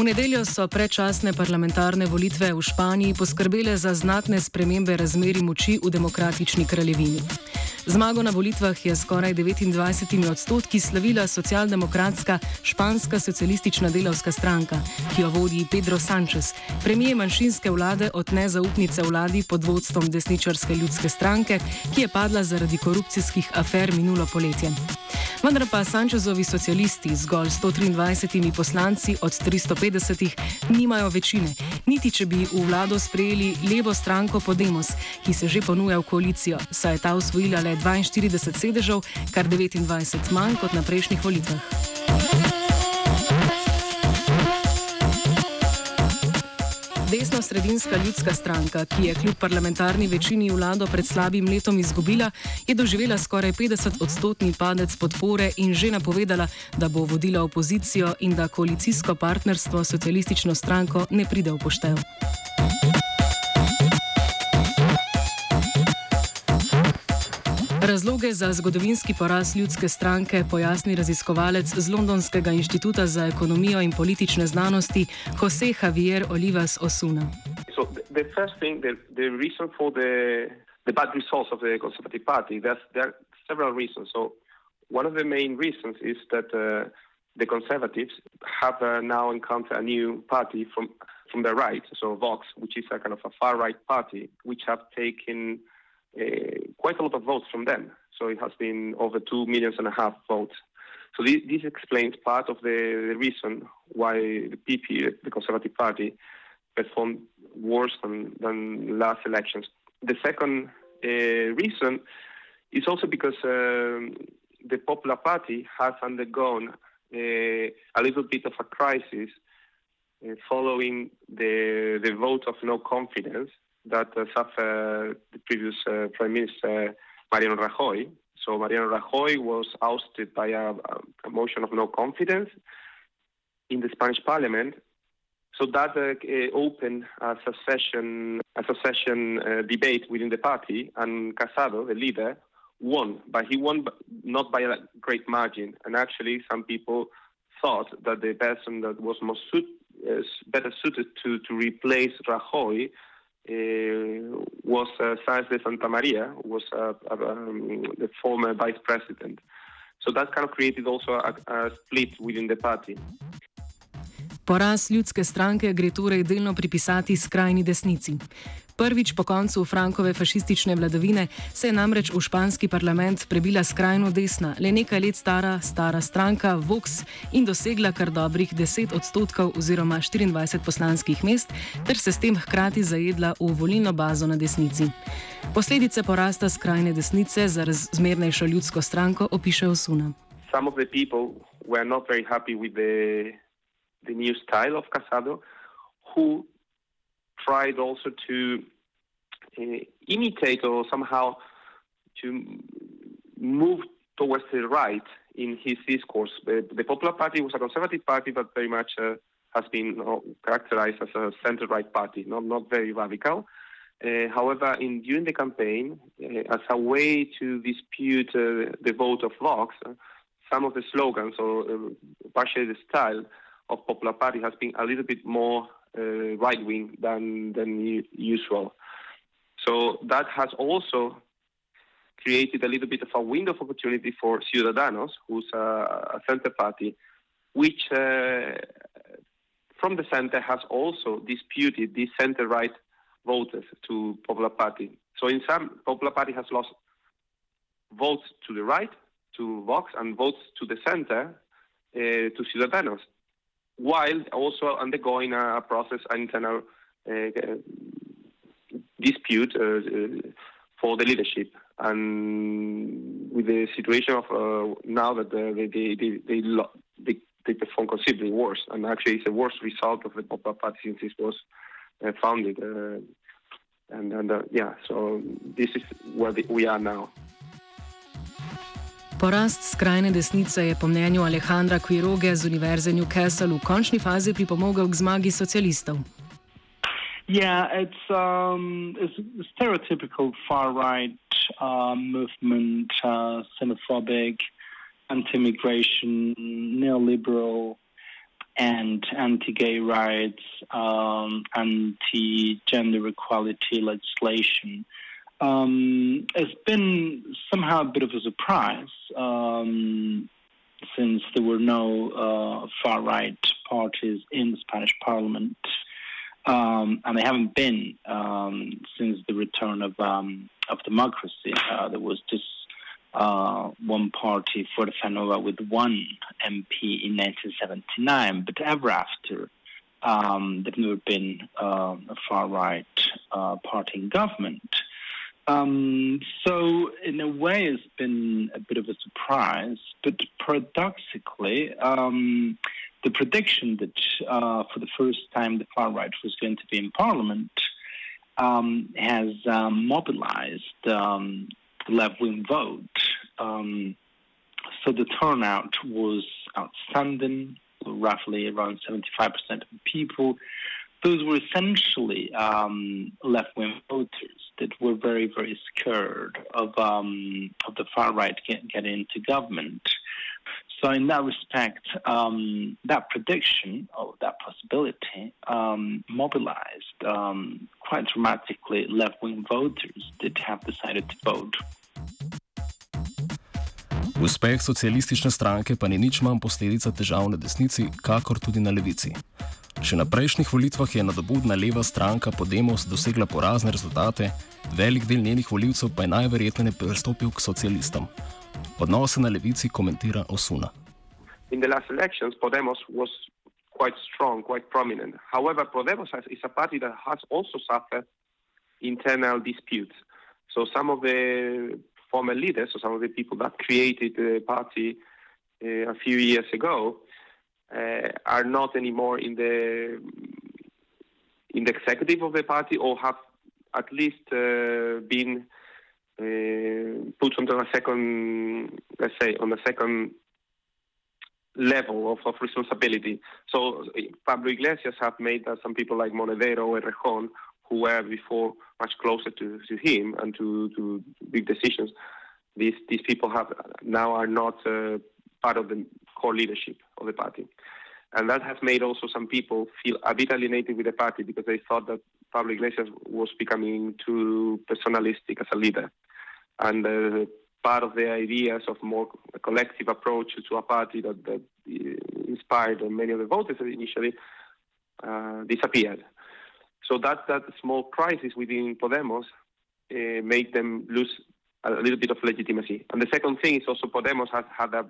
V nedeljo so predčasne parlamentarne volitve v Španiji poskrbele za znatne spremembe razmeri moči v demokratični kraljevini. Zmago na volitvah je skoraj 29 odstotki slavila socialdemokratska španska socialistična delovska stranka, ki jo vodi Pedro Sánchez, premije manjšinske vlade od nezaupnice vladi pod vodstvom desničarske ljudske stranke, ki je padla zaradi korupcijskih afer minulo poletje. Vendar pa Sančezovi socialisti, zgolj 123 poslanci od 350, nimajo večine, niti če bi v vlado sprejeli levo stranko Podemos, ki se že ponuja v koalicijo, saj je ta usvojila le 42 sedežev, kar 29 manj kot na prejšnjih volitvah. Desno-sredinska ljudska stranka, ki je kljub parlamentarni večini vlado pred slabim letom izgubila, je doživela skoraj 50 odstotni padec podpore in že napovedala, da bo vodila opozicijo in da koalicijsko partnerstvo s socialistično stranko ne pride v poštev. Razloge za zgodovinski poraz ljudske stranke pojasni raziskovalec z Londonskega inštituta za ekonomijo in politične znanosti Jose Javier Olivas Osuna. So the first thing, the, the reason for the, the bad results of the Conservative Party, there's, there are several reasons. So one of the main reasons is that uh, the Conservatives have uh, now encountered a new party from, from the right, so Vox, which is a kind of a far-right party, which have taken quite a lot of votes from them. So it has been over two millions and a half votes. So this, this explains part of the, the, reason why the PP, the Conservative Party, performed worse than, than last elections. The second uh, reason is also because um, the Popular Party has undergone uh, a little bit of a crisis uh, following the the vote of no confidence that uh, suffered the previous uh, Prime Minister Mariano Rajoy. So Mariano Rajoy was ousted by a, a motion of no confidence in the Spanish Parliament. So that uh, opened a succession, a succession uh, debate within the party, and Casado, the leader, won, but he won not by a great margin. And actually, some people thought that the person that was most suit, uh, better suited to, to replace Rajoy uh, was uh, Sáenz de Santa Maria, who was uh, um, the former vice president. So that kind of created also a, a split within the party. Poraz ljudske stranke gre torej delno pripisati skrajni desnici. Prvič po koncu Frankove fašistične vladavine se je namreč v španski parlament prebila skrajno desna, le nekaj let stara, stara stranka Vox in dosegla kar dobrih 10 odstotkov oziroma 24 poslanskih mest, ter se s tem hkrati zajedla v volilno bazo na desnici. Posledice porasta skrajne desnice za razmernejšo ljudsko stranko opiše Osuna. The new style of Casado, who tried also to uh, imitate or somehow to move towards the right in his discourse. The, the Popular Party was a conservative party, but very much uh, has been uh, characterized as a center-right party, not not very radical. Uh, however, in during the campaign, uh, as a way to dispute uh, the vote of Vox, some of the slogans or partially the style of Popular Party has been a little bit more uh, right wing than than usual. So that has also created a little bit of a window of opportunity for Ciudadanos, who's a, a center party, which uh, from the center has also disputed these center right voters to Popular Party. So in some, Popular Party has lost votes to the right, to Vox, and votes to the center, uh, to Ciudadanos while also undergoing a process, an internal uh, dispute uh, uh, for the leadership. And with the situation of uh, now that they, they, they, they, they, they perform considerably worse, and actually it's the worst result of the Popular Party since it was uh, founded. Uh, and, and yeah, so this is where the, we are now. Porast skrajne desnice je po mnenju Alejandra Quiroge z Univerze Newcastle v končni fazi pripomogel k zmagi socialistov. Yeah, it's, um, it's a stereotypical far right uh, movement, uh, xenophobic, anti immigration, neoliberal, and anti gay rights, um, anti gender equality legislation. Um, it's been somehow a bit of a surprise um, since there were no uh, far right parties in the Spanish parliament. Um, and they haven't been um, since the return of um, of democracy. Uh, there was just uh, one party for the Fanova with one MP in 1979, but ever after, um, there's never been uh, a far right uh, party in government. Um, so, in a way, it's been a bit of a surprise, but paradoxically, um, the prediction that uh, for the first time the far right was going to be in parliament um, has um, mobilized um, the left wing vote. Um, so the turnout was outstanding, roughly around 75% of people. Those were essentially um, left wing voters that were very, very scared of, um, of the far right get, getting into government. So, in that respect, um, that prediction or that possibility um, mobilized um, quite dramatically left wing voters that have decided to vote. Uspeh socialistične stranke pa ni nič manj posledica težav na desnici, kakor tudi na levici. Še na prejšnjih volitvah je nadobudna leva stranka Podemos dosegla porazne rezultate, velik del njenih voljivcev pa je najverjetneje pristopil k socialistom. Odnose na levici komentira Osuna. In the last elections, Podemos was quite strong, quite prominent. However, Podemos has, is a party that has also suffered internal disputes. So some of the former leaders, so some of the people that created the party uh, a few years ago, uh, are not anymore in the in the executive of the party or have at least uh, been uh, put on a second, let's say, on a second level of, of responsibility. So Pablo Iglesias have made that some people like Monedero or Errejón, who were before much closer to, to him and to, to big decisions, these these people have now are not uh, part of the core leadership of the party. And that has made also some people feel a bit alienated with the party because they thought that Pablo Iglesias was becoming too personalistic as a leader and uh, part of the ideas of more collective approach to a party that, that inspired many of the voters initially uh, disappeared. So that that small crisis within Podemos uh, made them lose a little bit of legitimacy. And the second thing is also Podemos has had a,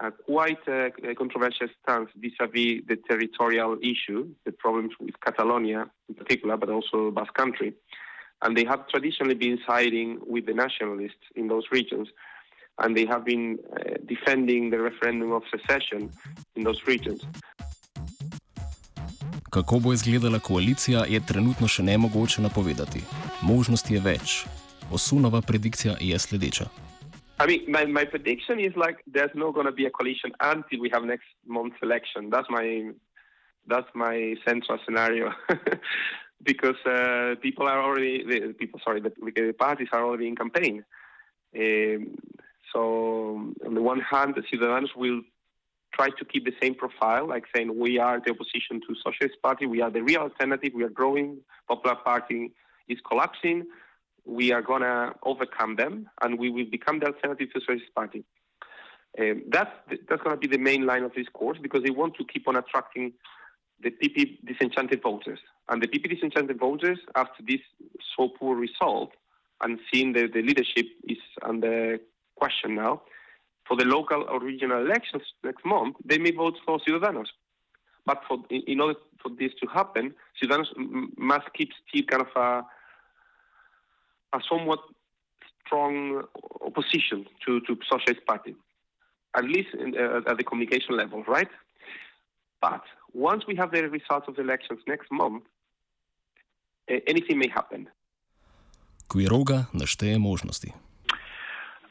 a quite a, a controversial stance vis-à-vis the territorial issue, the problems with Catalonia in particular, but also Basque Country and they have traditionally been siding with the nationalists in those regions, and they have been uh, defending the referendum of secession in those regions. Kako bo izgledala koalicija, je trenutno še ne mogoče napovedati. Možnosti je več. Osunova predikcija je sledeča. I mean, my, my prediction is like there's not going to be a coalition until we have next month's election. That's my that's my central scenario. because uh, people are already the people sorry the, the, parties are already in campaign. Um, so on the one hand, the Ciudadanos will try to keep the same profile, like saying we are the opposition to Socialist Party, we are the real alternative, we are growing, Popular Party is collapsing, we are gonna overcome them, and we will become the alternative to Socialist Party. Um, that's that's going to be the main line of this course because they want to keep on attracting the PP disenchanted voters. And the PP disenchanted voters, after this so poor result, and seeing that the leadership is under question now, for the local or regional elections next month, they may vote for Ciudadanos. But for, in order for this to happen, Ciudadanos must keep still kind of a, a somewhat strong opposition to, to Socialist Party, at least in, uh, at the communication level, right? But once we have the results of the elections next month, anything may happen. Quiroga našteje možnosti.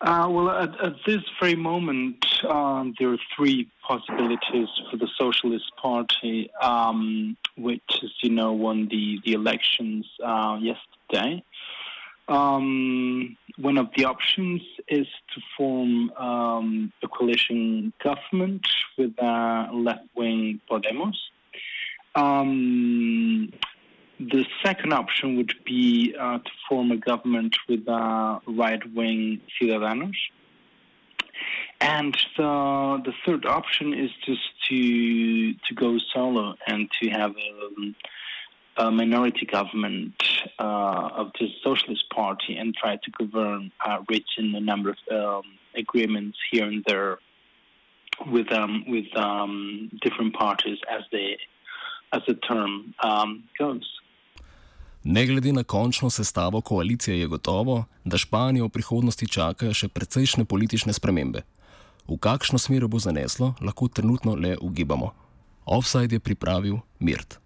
Uh, well, at, at, this very moment, um, there are three possibilities for the Socialist Party, um, which, as you know, won the, the elections uh, yesterday. Um, one of the options is to form um, a coalition government with uh, left wing Podemos. Um, the second option would be uh, to form a government with uh, right wing Ciudadanos. And the, the third option is just to to go solo and to have a, a minority government uh, of the Socialist Party and try to govern, uh, reaching a number of um, agreements here and there with um, with um, different parties as they as the term um, goes. Ne glede na končno sestavo koalicije, je gotovo, da Španijo v prihodnosti čakajo še precejšnje politične spremembe. V kakšno smer bo zaneslo, lahko trenutno le ugibamo. Offside je pripravil Mirt.